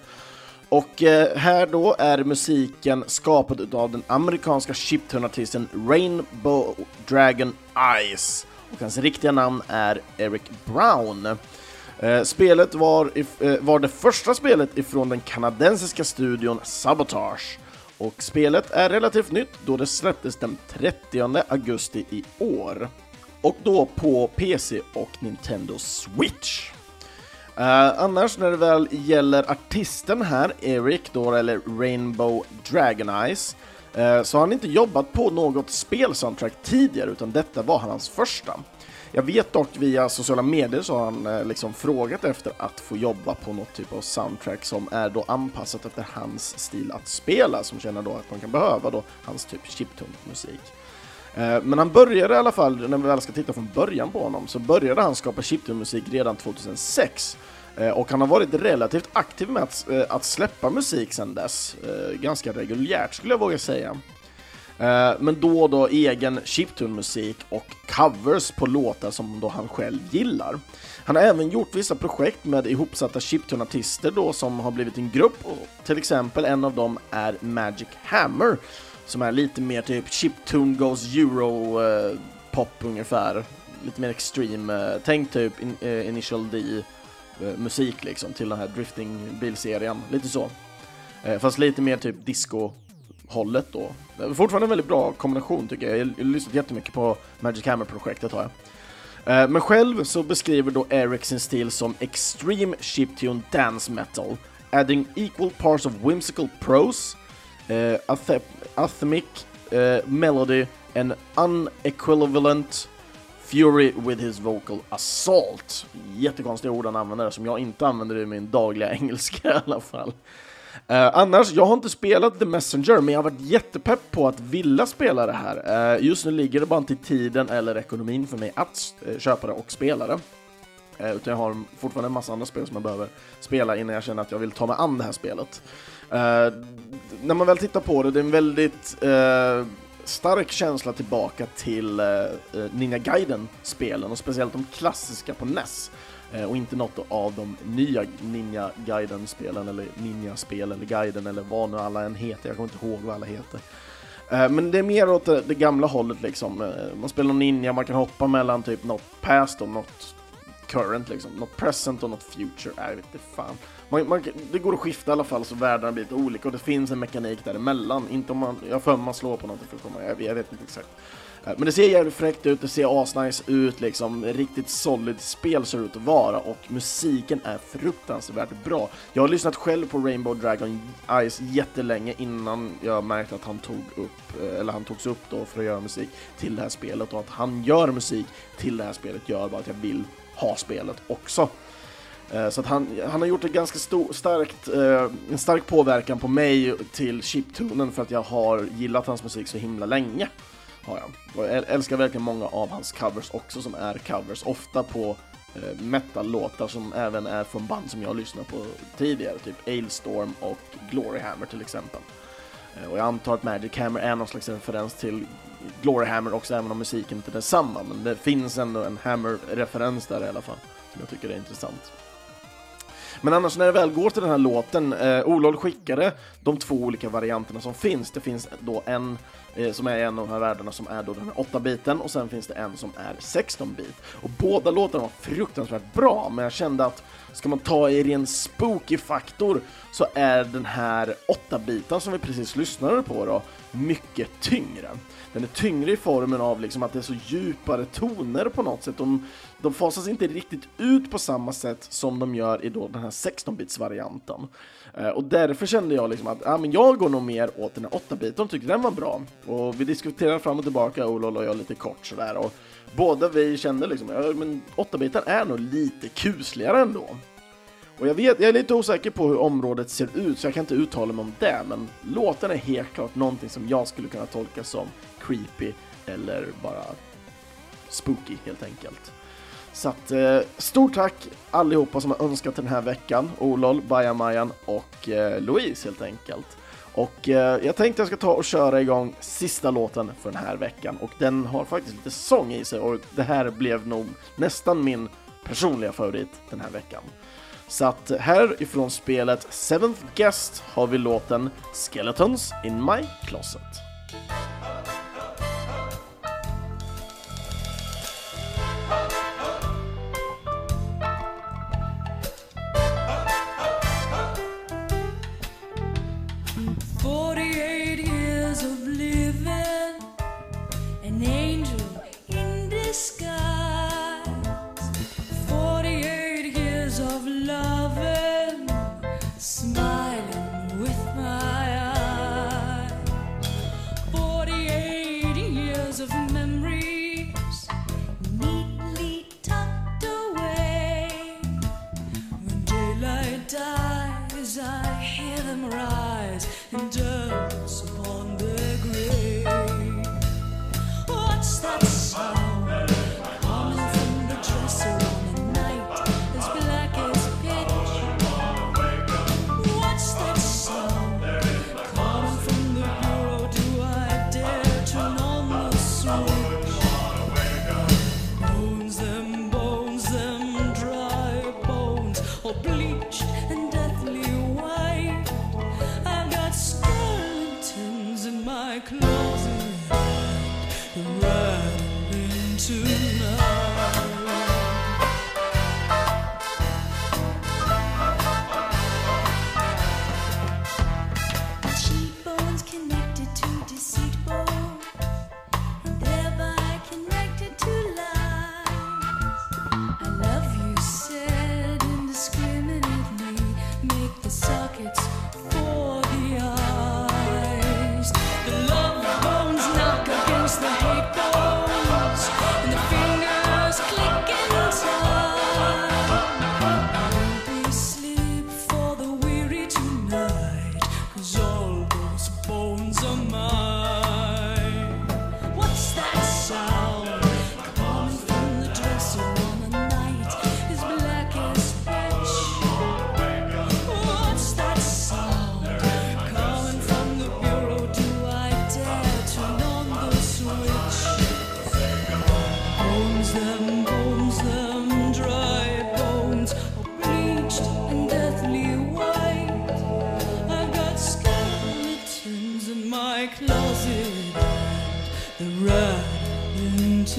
A: Och eh, här då är musiken skapad av den amerikanska chiptune-artisten Rainbow Dragon Eyes och hans riktiga namn är Eric Brown. Eh, spelet var, var det första spelet ifrån den kanadensiska studion Sabotage och spelet är relativt nytt då det släpptes den 30 augusti i år. Och då på PC och Nintendo Switch. Uh, annars när det väl gäller artisten här, Eric då, eller Rainbow Dragon Eyes, uh, så har han inte jobbat på något spelsoundtrack tidigare, utan detta var hans första. Jag vet dock via sociala medier så har han eh, liksom frågat efter att få jobba på något typ av soundtrack som är då anpassat efter hans stil att spela, som känner då att man kan behöva då hans typ chiptune-musik. Eh, men han började i alla fall, när vi väl ska titta från början på honom, så började han skapa chiptune-musik redan 2006. Eh, och han har varit relativt aktiv med att, att släppa musik sedan dess, ganska reguljärt skulle jag våga säga. Eh, men då och då egen chiptune-musik och covers på låtar som då han själv gillar. Han har även gjort vissa projekt med ihopsatta chiptune-artister då som har blivit en grupp, och till exempel en av dem är Magic Hammer, som är lite mer typ chiptune goes euro-pop eh, ungefär, lite mer extreme, eh, tänk typ in, Initial D musik liksom till den här drifting bilserien, lite så. Fast lite mer typ disco hållet då. Fortfarande en väldigt bra kombination tycker jag. Jag har lyssnat jättemycket på Magic Hammer-projektet har jag. Eh, men själv så beskriver då Eric sin stil som Extreme Chiptune Dance Metal, adding equal parts of whimsical prose, eh, uh, athemic uh, eh, melody and unequivalent fury with his vocal assault. Jättekonstiga ord han använder som jag inte använder i min dagliga engelska i alla fall. Uh, annars, jag har inte spelat The Messenger, men jag har varit jättepepp på att vilja spela det här. Uh, just nu ligger det bara inte i tiden eller ekonomin för mig att uh, köpa det och spela det. utan jag har fortfarande en massa andra spel som jag behöver spela innan jag känner att jag vill ta mig an det här spelet. när man väl tittar på det, det är en väldigt stark känsla tillbaka till Ninja Gaiden-spelen och speciellt de klassiska på NES. Eh, och inte något av de nya Ninja Gaiden-spelen, eller Ninja-spel, eller Gaiden, eller vad nu alla än heter, jag kommer inte ihåg vad alla heter. Eh, men det är mer åt det, gamla hållet liksom. Eh, man spelar Ninja, man kan hoppa mellan typ något past och något current liksom. Något present och något future, jag vet inte fan. Man, man, det går att skifta i alla fall så världarna blir lite olika och det finns en mekanik däremellan. Inte om man, jag för man slår på någonting för att komma, jag, jag vet inte exakt. Eh, men det ser jävligt fräckt ut, det ser asnice ut liksom, riktigt solid spel ser det ut att vara och musiken är fruktansvärt bra. Jag har lyssnat själv på Rainbow Dragon Eyes jättelänge innan jag märkte att han tog upp, eh, eller han togs upp då för att göra musik till det här spelet och att han gör musik till det här spelet gör bara att jag vill ha spelet också. Eh, så att han, han har gjort ett ganska stor, starkt, en stark påverkan på mig till chiptunen för att jag har gillat hans musik så himla länge har jag. Och jag älskar verkligen många av hans covers också som är covers, ofta på eh, metal-låtar som även är från band som jag lyssnat på tidigare, typ Ailstorm och Gloryhammer till exempel. Eh, och jag antar att Magic Hammer är någon slags referens till Gloryhammer också, även om musiken inte är densamma, men det finns ändå en Hammer-referens där i alla fall, som jag tycker är intressant. Men annars när det väl går till den här låten, eh, Olol skickade de två olika varianterna som finns. Det finns då en eh, som är en av de här världarna som är då den här 8-biten och sen finns det en som är 16-bit. Och båda låtarna var fruktansvärt bra, men jag kände att ska man ta i ren spooky-faktor så är den här 8-biten som vi precis lyssnade på då mycket tyngre. Den är tyngre i formen av liksom att det är så djupare toner på något sätt. De, de fasas inte riktigt ut på samma sätt som de gör i då den här 16-bits-varianten. Eh, och därför kände jag liksom att ja, men jag går nog mer åt den här 8-biten de tyckte den var bra. Och vi diskuterade fram och tillbaka, Olof och jag, lite kort sådär. Och båda vi kände liksom, ja, men 8-biten är nog lite kusligare ändå. Och jag, vet, jag är lite osäker på hur området ser ut, så jag kan inte uttala mig om det, men låten är helt klart någonting som jag skulle kunna tolka som creepy eller bara spooky helt enkelt.
B: Så att, eh, stort tack allihopa som har önskat den här veckan. Olol, Bajamajan och eh, Louise helt enkelt. Och eh, jag tänkte jag ska ta och köra igång sista låten för den här veckan och den har faktiskt lite sång i sig och det här blev nog nästan min personliga favorit den här veckan. Så att här ifrån spelet Seventh Guest har vi låten Skeletons in My Closet. of. bleed.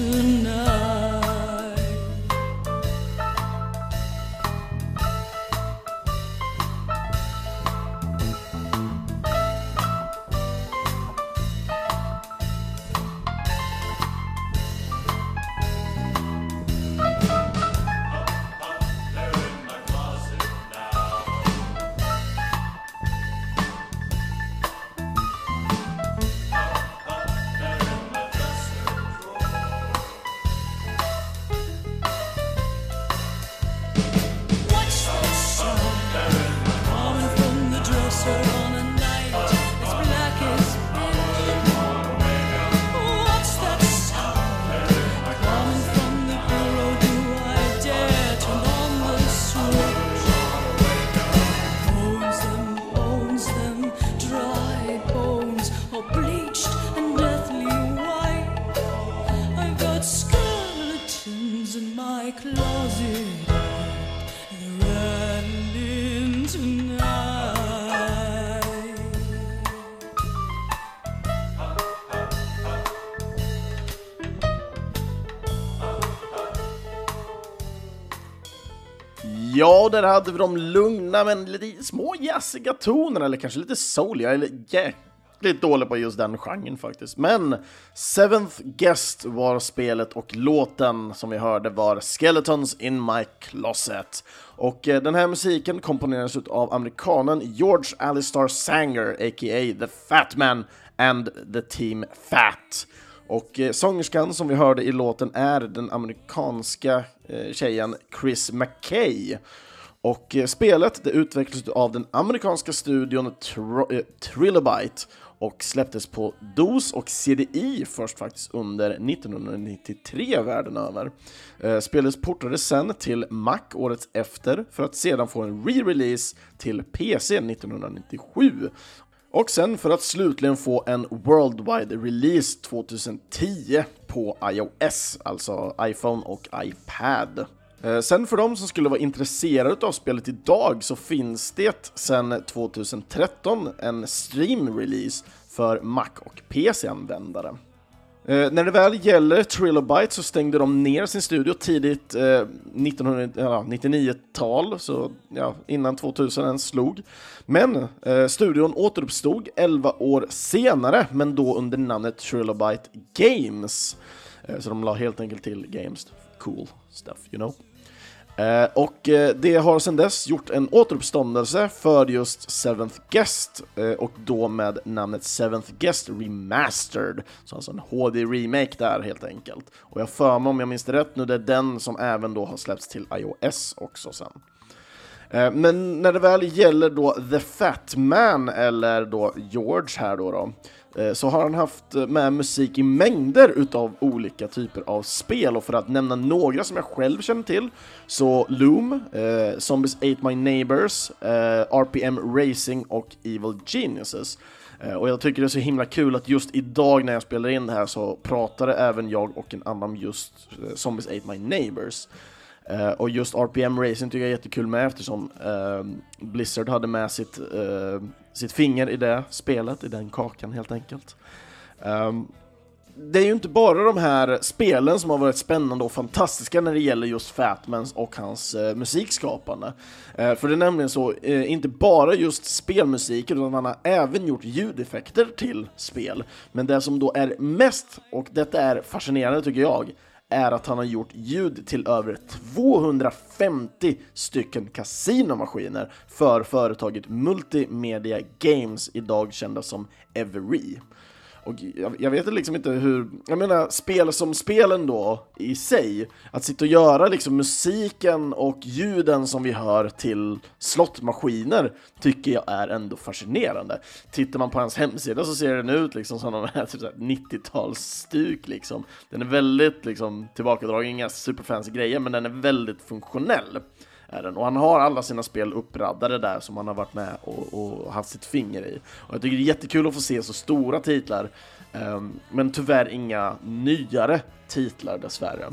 B: tonight. Och där hade vi de lugna men lite små jazziga tonerna, eller kanske lite souliga, eller jäkligt dålig på just den genren faktiskt. Men Seventh Guest var spelet och låten som vi hörde var Skeletons in My Closet. Och eh, den här musiken komponerades av amerikanen George Alistar Sanger, a.k.a. The Fat Man and the Team Fat. Och eh, sångerskan som vi hörde i låten är den amerikanska eh, tjejen Chris McKay. Och eh, spelet det utvecklades av den amerikanska studion Tr eh, Trilobite
A: och släpptes på DOS och CDI först faktiskt under 1993 världen över. Eh, spelet portades sen till Mac året efter för att sedan få en re-release till PC 1997 och sen för att slutligen få en worldwide release 2010 på iOS, alltså iPhone och iPad. Eh, sen för de som skulle vara intresserade av spelet idag så finns det sen 2013 en stream-release för Mac och PC-användare. Eh, när det väl gäller Trilobyte så stängde de ner sin studio tidigt eh, 1999-tal, så ja, innan 2000 ens slog. Men eh, studion återuppstod 11 år senare, men då under namnet Trilobyte Games. Eh, så de la helt enkelt till Games. Cool stuff, you know. Eh, och eh, det har sedan dess gjort en återuppståndelse för just Seventh Guest, eh, och då med namnet Seventh Guest Remastered, så alltså en HD-remake där helt enkelt. Och jag för mig, om jag minns det rätt nu, det är den som även då har släppts till iOS också sen. Men när det väl gäller då The Fat Man, eller då George här då, då Eh, så har han haft eh, med musik i mängder utav olika typer av spel och för att nämna några som jag själv känner till så Loom, eh, Zombies Ate My Neighbors, eh, RPM Racing och Evil Geniuses. Eh, och jag tycker det är så himla kul att just idag när jag spelar in det här så pratade även jag och en annan just eh, Zombies Ate My Neighbors. Uh, och just RPM Racing tycker jag är jättekul med eftersom uh, Blizzard hade med sitt, uh, sitt finger i det spelet, i den kakan helt enkelt. Um, det är ju inte bara de här spelen som har varit spännande och fantastiska när det gäller just Fatmans och hans uh, musikskapande. Uh, för det är nämligen så, uh, inte bara just spelmusik, utan han har även gjort ljudeffekter till spel. Men det som då är mest, och detta är fascinerande tycker jag, är att han har gjort ljud till över 250 stycken kasinomaskiner för företaget Multimedia Games, idag kända som Every. Och jag, jag, vet liksom inte hur, jag menar spel som spelen då i sig, att sitta och göra liksom musiken och ljuden som vi hör till slottmaskiner tycker jag är ändå fascinerande. Tittar man på hans hemsida så ser den ut liksom som de typ 90-talsstuk liksom. Den är väldigt liksom tillbakadragen, inga superfancy grejer, men den är väldigt funktionell är den. Och han har alla sina spel uppraddade där som han har varit med och, och haft sitt finger i. Och jag tycker det är jättekul att få se så stora titlar, ehm, men tyvärr inga nyare titlar dessvärre.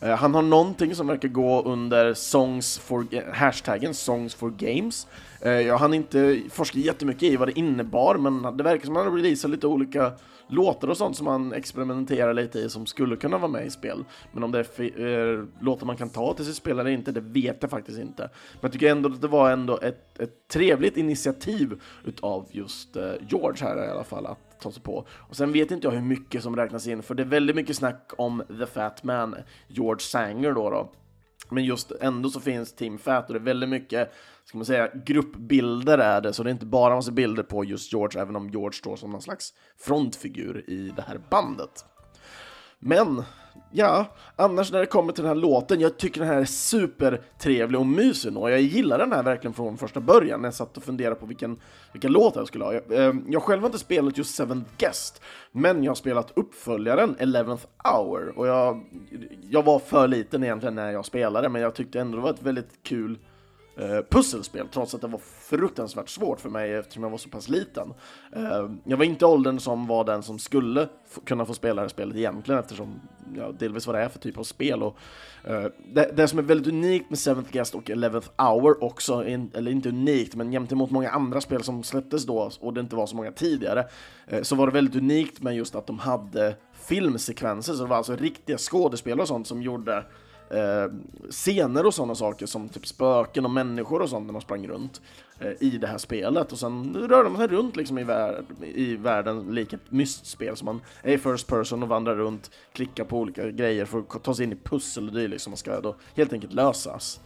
A: Eh, han har någonting som verkar gå under songs for, hashtaggen Songs for Games. Eh, jag hann inte forska jättemycket i vad det innebar, men det verkar som att han har lite olika låtar och sånt som man experimenterar lite i som skulle kunna vara med i spel. Men om det är eh, låtar man kan ta till sitt spel eller inte, det vet jag faktiskt inte. Men jag tycker ändå att det var ändå ett, ett trevligt initiativ utav just eh, George här i alla fall, att ta sig på. Och sen vet inte jag hur mycket som räknas in, för det är väldigt mycket snack om The Fat Man, George Sanger då. då. Men just ändå så finns Team Fat och det är väldigt mycket ska man säga, gruppbilder är det, så det är inte bara massa bilder på just George, även om George står som någon slags frontfigur i det här bandet. Men, ja, annars när det kommer till den här låten, jag tycker den här är supertrevlig och mysig och jag gillar den här verkligen från första början när jag satt och funderade på vilken, vilken låt jag skulle ha. Jag, eh, jag själv har inte spelat just Seventh Guest, men jag har spelat uppföljaren Eleventh Hour och jag, jag var för liten egentligen när jag spelade, men jag tyckte ändå det var ett väldigt kul eh, pusselspel, trots att det var fruktansvärt svårt för mig eftersom jag var så pass liten. Eh, jag var inte åldern som var den som skulle kunna få spela det här spelet egentligen eftersom ja, delvis vad det är för typ av spel. Och, eh, det, det, som är väldigt unikt med Seventh Guest och Eleventh Hour också, in, eller inte unikt, men jämte mot många andra spel som släpptes då och det inte var så många tidigare, eh, så var det väldigt unikt med just att de hade filmsekvenser, så det var alltså riktiga skådespelare och sånt som gjorde eh, scener och sådana saker som typ spöken och människor och sånt när man sprang runt eh, i det här spelet och sen rörde man sig runt liksom i, vär i världen lik ett mystspel som man är i first person och vandrar runt, klickar på olika grejer för att ta sig in i pussel och dylikt som man ska då helt enkelt lösas.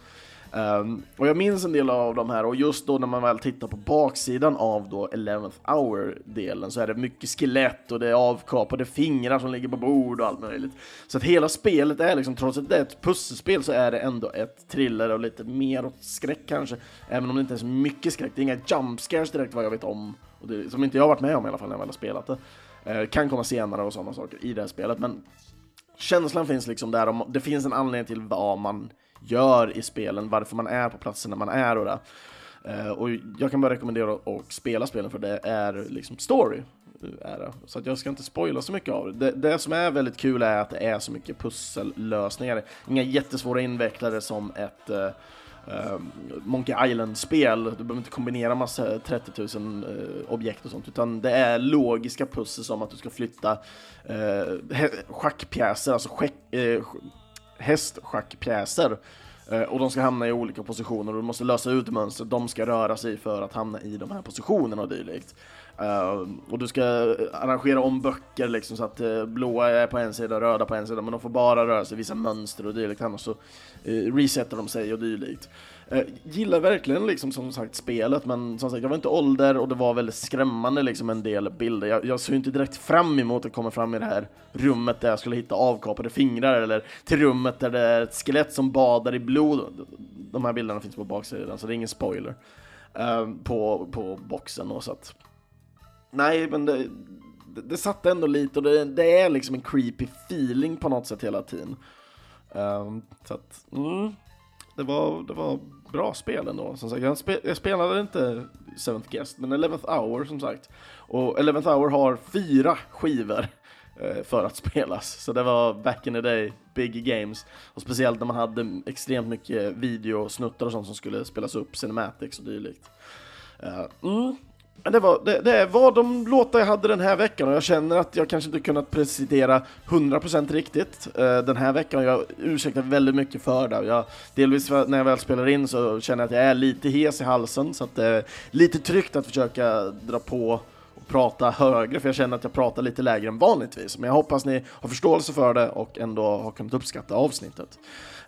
A: Um, och jag minns en del av de här och just då när man väl tittar på baksidan av då 11th hour-delen så är det mycket skelett och det är avkapade fingrar som ligger på bord och allt möjligt. Så att hela spelet är liksom, trots att det är ett pusselspel så är det ändå ett thriller och lite mer åt skräck kanske. Även om det inte är så mycket skräck, det är inga jump scares direkt vad jag vet om. Och det, som inte jag har varit med om i alla fall när jag väl har spelat det. Uh, kan komma senare och sådana saker i det här spelet, men känslan finns liksom där, och det finns en anledning till vad man gör i spelen, varför man är på platserna man är och det. Eh, och jag kan bara rekommendera att spela spelen för det är liksom story. Eh, är det. Så att jag ska inte spoila så mycket av det. det. det. som är väldigt kul är att det är så mycket pussellösningar. Inga jättesvåra invecklare som ett uh, Monkey Island-spel. Du behöver inte kombinera massa 30 000 uh, objekt och sånt, utan det är logiska pussel som att du ska flytta uh, schackpjäser, alltså schack, hästschackpjäser. Eh, och de ska hamna i olika positioner och du måste lösa ut mönster de ska röra sig för att hamna i de här positionerna och dylikt. Eh, och du ska arrangera om böcker liksom så att eh, blåa är på en sida, röda på en sida, men de får bara röra sig i vissa mönster och dylikt, annars så resetar de sig och dylikt. Eh, gillar verkligen liksom som sagt spelet, men som sagt jag var inte ålder och det var väldigt skrämmande liksom en del bilder. Jag, jag såg inte direkt fram emot att komma fram i det här rummet där jag skulle hitta avkapade fingrar eller till rummet där det är ett skelett som badar i blod. De här bilderna finns på baksidan, så det är ingen spoiler. Eh, på, på boxen och så att nej, men det, det, det satt ändå lite och det, det, är liksom en creepy feeling på något sätt hela tiden. Um, så att, mm, det, var, det var bra spel ändå. Som sagt, jag, spe, jag spelade inte Seventh Guest, men Eleventh Hour som sagt. Och Eleventh Hour har fyra skivor eh, för att spelas. Så det var back in the day, big games. Och speciellt när man hade extremt mycket videosnuttar och sånt som skulle spelas upp, cinematics och dylikt. Uh, men det var, det, det var de låtar jag hade den här veckan och jag känner att jag kanske inte kunnat presentera 100% riktigt uh, den här veckan. Jag ursäktar väldigt mycket för det. Jag, delvis när jag väl spelar in så känner jag att jag är lite hes i halsen så att det är lite tryggt att försöka dra på och prata högre för jag känner att jag pratar lite lägre än vanligtvis. Men jag hoppas ni har förståelse för det och ändå har kunnat uppskatta avsnittet.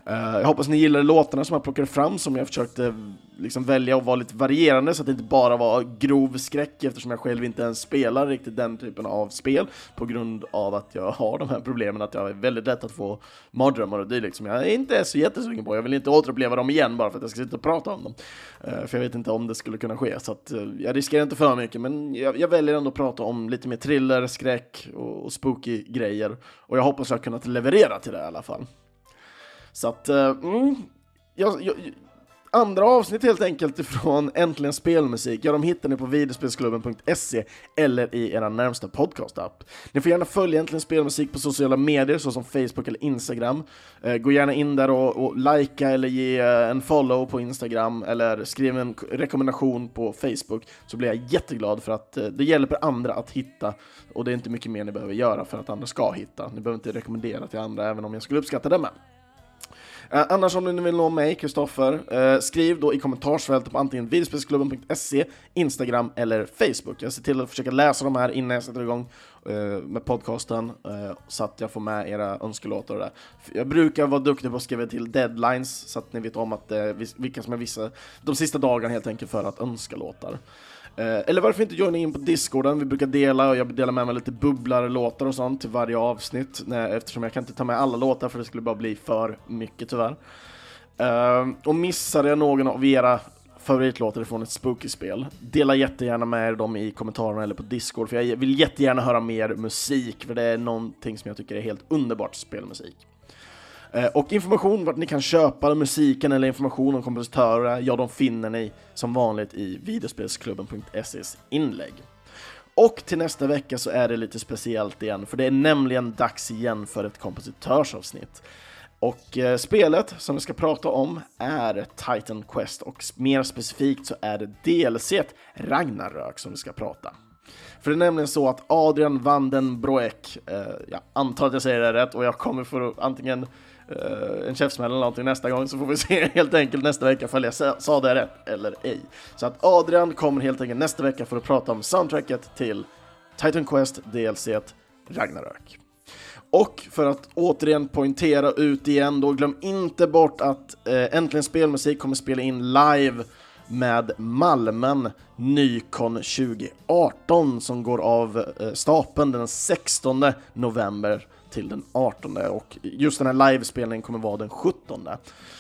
A: Uh, jag hoppas ni gillar låtarna som jag plockade fram som jag försökte liksom välja att vara lite varierande så att det inte bara var grov skräck eftersom jag själv inte ens spelar riktigt den typen av spel på grund av att jag har de här problemen att jag är väldigt lätt att få mardrömmar och dylikt som jag inte är så jättesugen på. Jag vill inte återuppleva dem igen bara för att jag ska sitta och prata om dem. Eh, för jag vet inte om det skulle kunna ske så att eh, jag riskerar inte för mycket men jag, jag, väljer ändå att prata om lite mer thriller, skräck och, och spooky grejer och jag hoppas jag har kunnat leverera till det i alla fall. Så att, eh, mm, jag, jag, andra avsnitt helt enkelt ifrån Äntligen Spelmusik, ja de hittar ni på videospelsklubben.se eller i era närmsta podcastapp. Ni får gärna följa Äntligen Spelmusik på sociala medier såsom Facebook eller Instagram. Eh, gå gärna in där och, och likea eller ge eh, en follow på Instagram eller skriv en rekommendation på Facebook så blir jag jätteglad för att eh, det hjälper andra att hitta och det är inte mycket mer ni behöver göra för att andra ska hitta. Ni behöver inte rekommendera till andra även om jag skulle uppskatta det med. Eh, annars om ni vill nå mig, Kristoffer, eh, skriv då i kommentarsfältet på antingen videospelsklubben.se, Instagram eller Facebook. Jag ser till att försöka läsa de här innan jag sätter igång eh, med podcasten, eh, så att jag får med era önskelåtar och det. Jag brukar vara duktig på att skriva till deadlines, så att ni vet om att, eh, vilka som är vissa, de sista dagarna helt enkelt för att önska låtar. Eh, eller varför inte joina in på discorden, vi brukar dela och jag delar med mig lite bubblar-låtar och sånt till varje avsnitt nej, eftersom jag kan inte ta med alla låtar för det skulle bara bli för mycket tyvärr. Uh, och missade jag någon av era favoritlåtar från ett spooky-spel, dela jättegärna med er dem i kommentarerna eller på discord för jag vill jättegärna höra mer musik för det är någonting som jag tycker är helt underbart spelmusik. Eh, och information vart ni kan köpa musiken eller information om kompositörer, ja de finner ni som vanligt i videospelsklubben.ses inlägg. Och till nästa vecka så är det lite speciellt igen, för det är nämligen dags igen för ett kompositörsavsnitt. Och eh, spelet som vi ska prata om är Titan Quest och mer specifikt så är det DLC Ragnarök som vi ska prata. För det är nämligen så att Adrian Vandenbroek, eh, jag antar att jag säger det rätt och jag kommer få antingen Eh, en käftsmäll eller någonting nästa gång så får vi se helt enkelt nästa vecka ifall jag sa det rätt eller ej. Så att Adrian kommer helt enkelt nästa vecka för att prata om soundtracket till Titan Quest DLC Ragnarök. Och för att återigen poängtera ut igen då, glöm inte bort att eh, Äntligen Spelmusik kommer spela in live med Malmen Nykon 2018 som går av eh, stapeln den 16 november till den 18 och just den här livespelningen kommer vara den 17.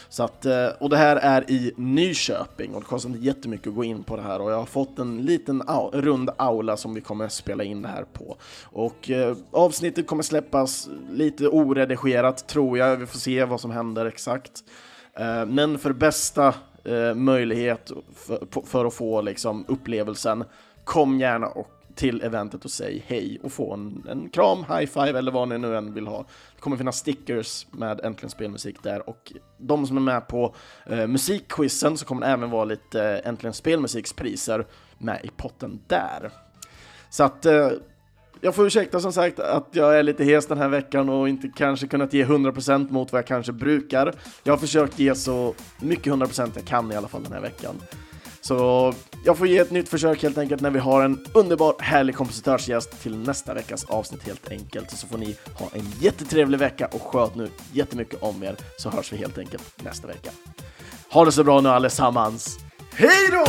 A: Så att, eh, och det här är i Nyköping och det kostar inte jättemycket att gå in på det här och jag har fått en liten au rund aula som vi kommer spela in det här på. Och eh, avsnittet kommer släppas lite oredigerat tror jag, vi får se vad som händer exakt. Eh, men för bästa eh, möjlighet för, för, att få liksom, upplevelsen, kom gärna och till eventet och säg hej och få en, en kram, high five eller vad ni nu än vill ha. Det kommer finnas stickers med Äntligen Spelmusik där och de som är med på eh, musikquizen så kommer det även vara lite eh, Äntligen Spelmusikspriser med i potten där. Så att eh, jag får ursäkta som sagt att jag är lite hes den här veckan och inte kanske kunnat ge 100% mot vad jag kanske brukar. Jag har försökt ge så mycket 100% jag kan i alla fall den här veckan. Så jag får ge ett nytt försök helt enkelt när vi har en underbar, härlig kompositörsgäst till nästa veckas avsnitt helt enkelt. Så får ni ha en jättetrevlig vecka och sköt nu jättemycket om er så hörs vi helt enkelt nästa vecka. Ha det så bra nu allesammans. Hej då!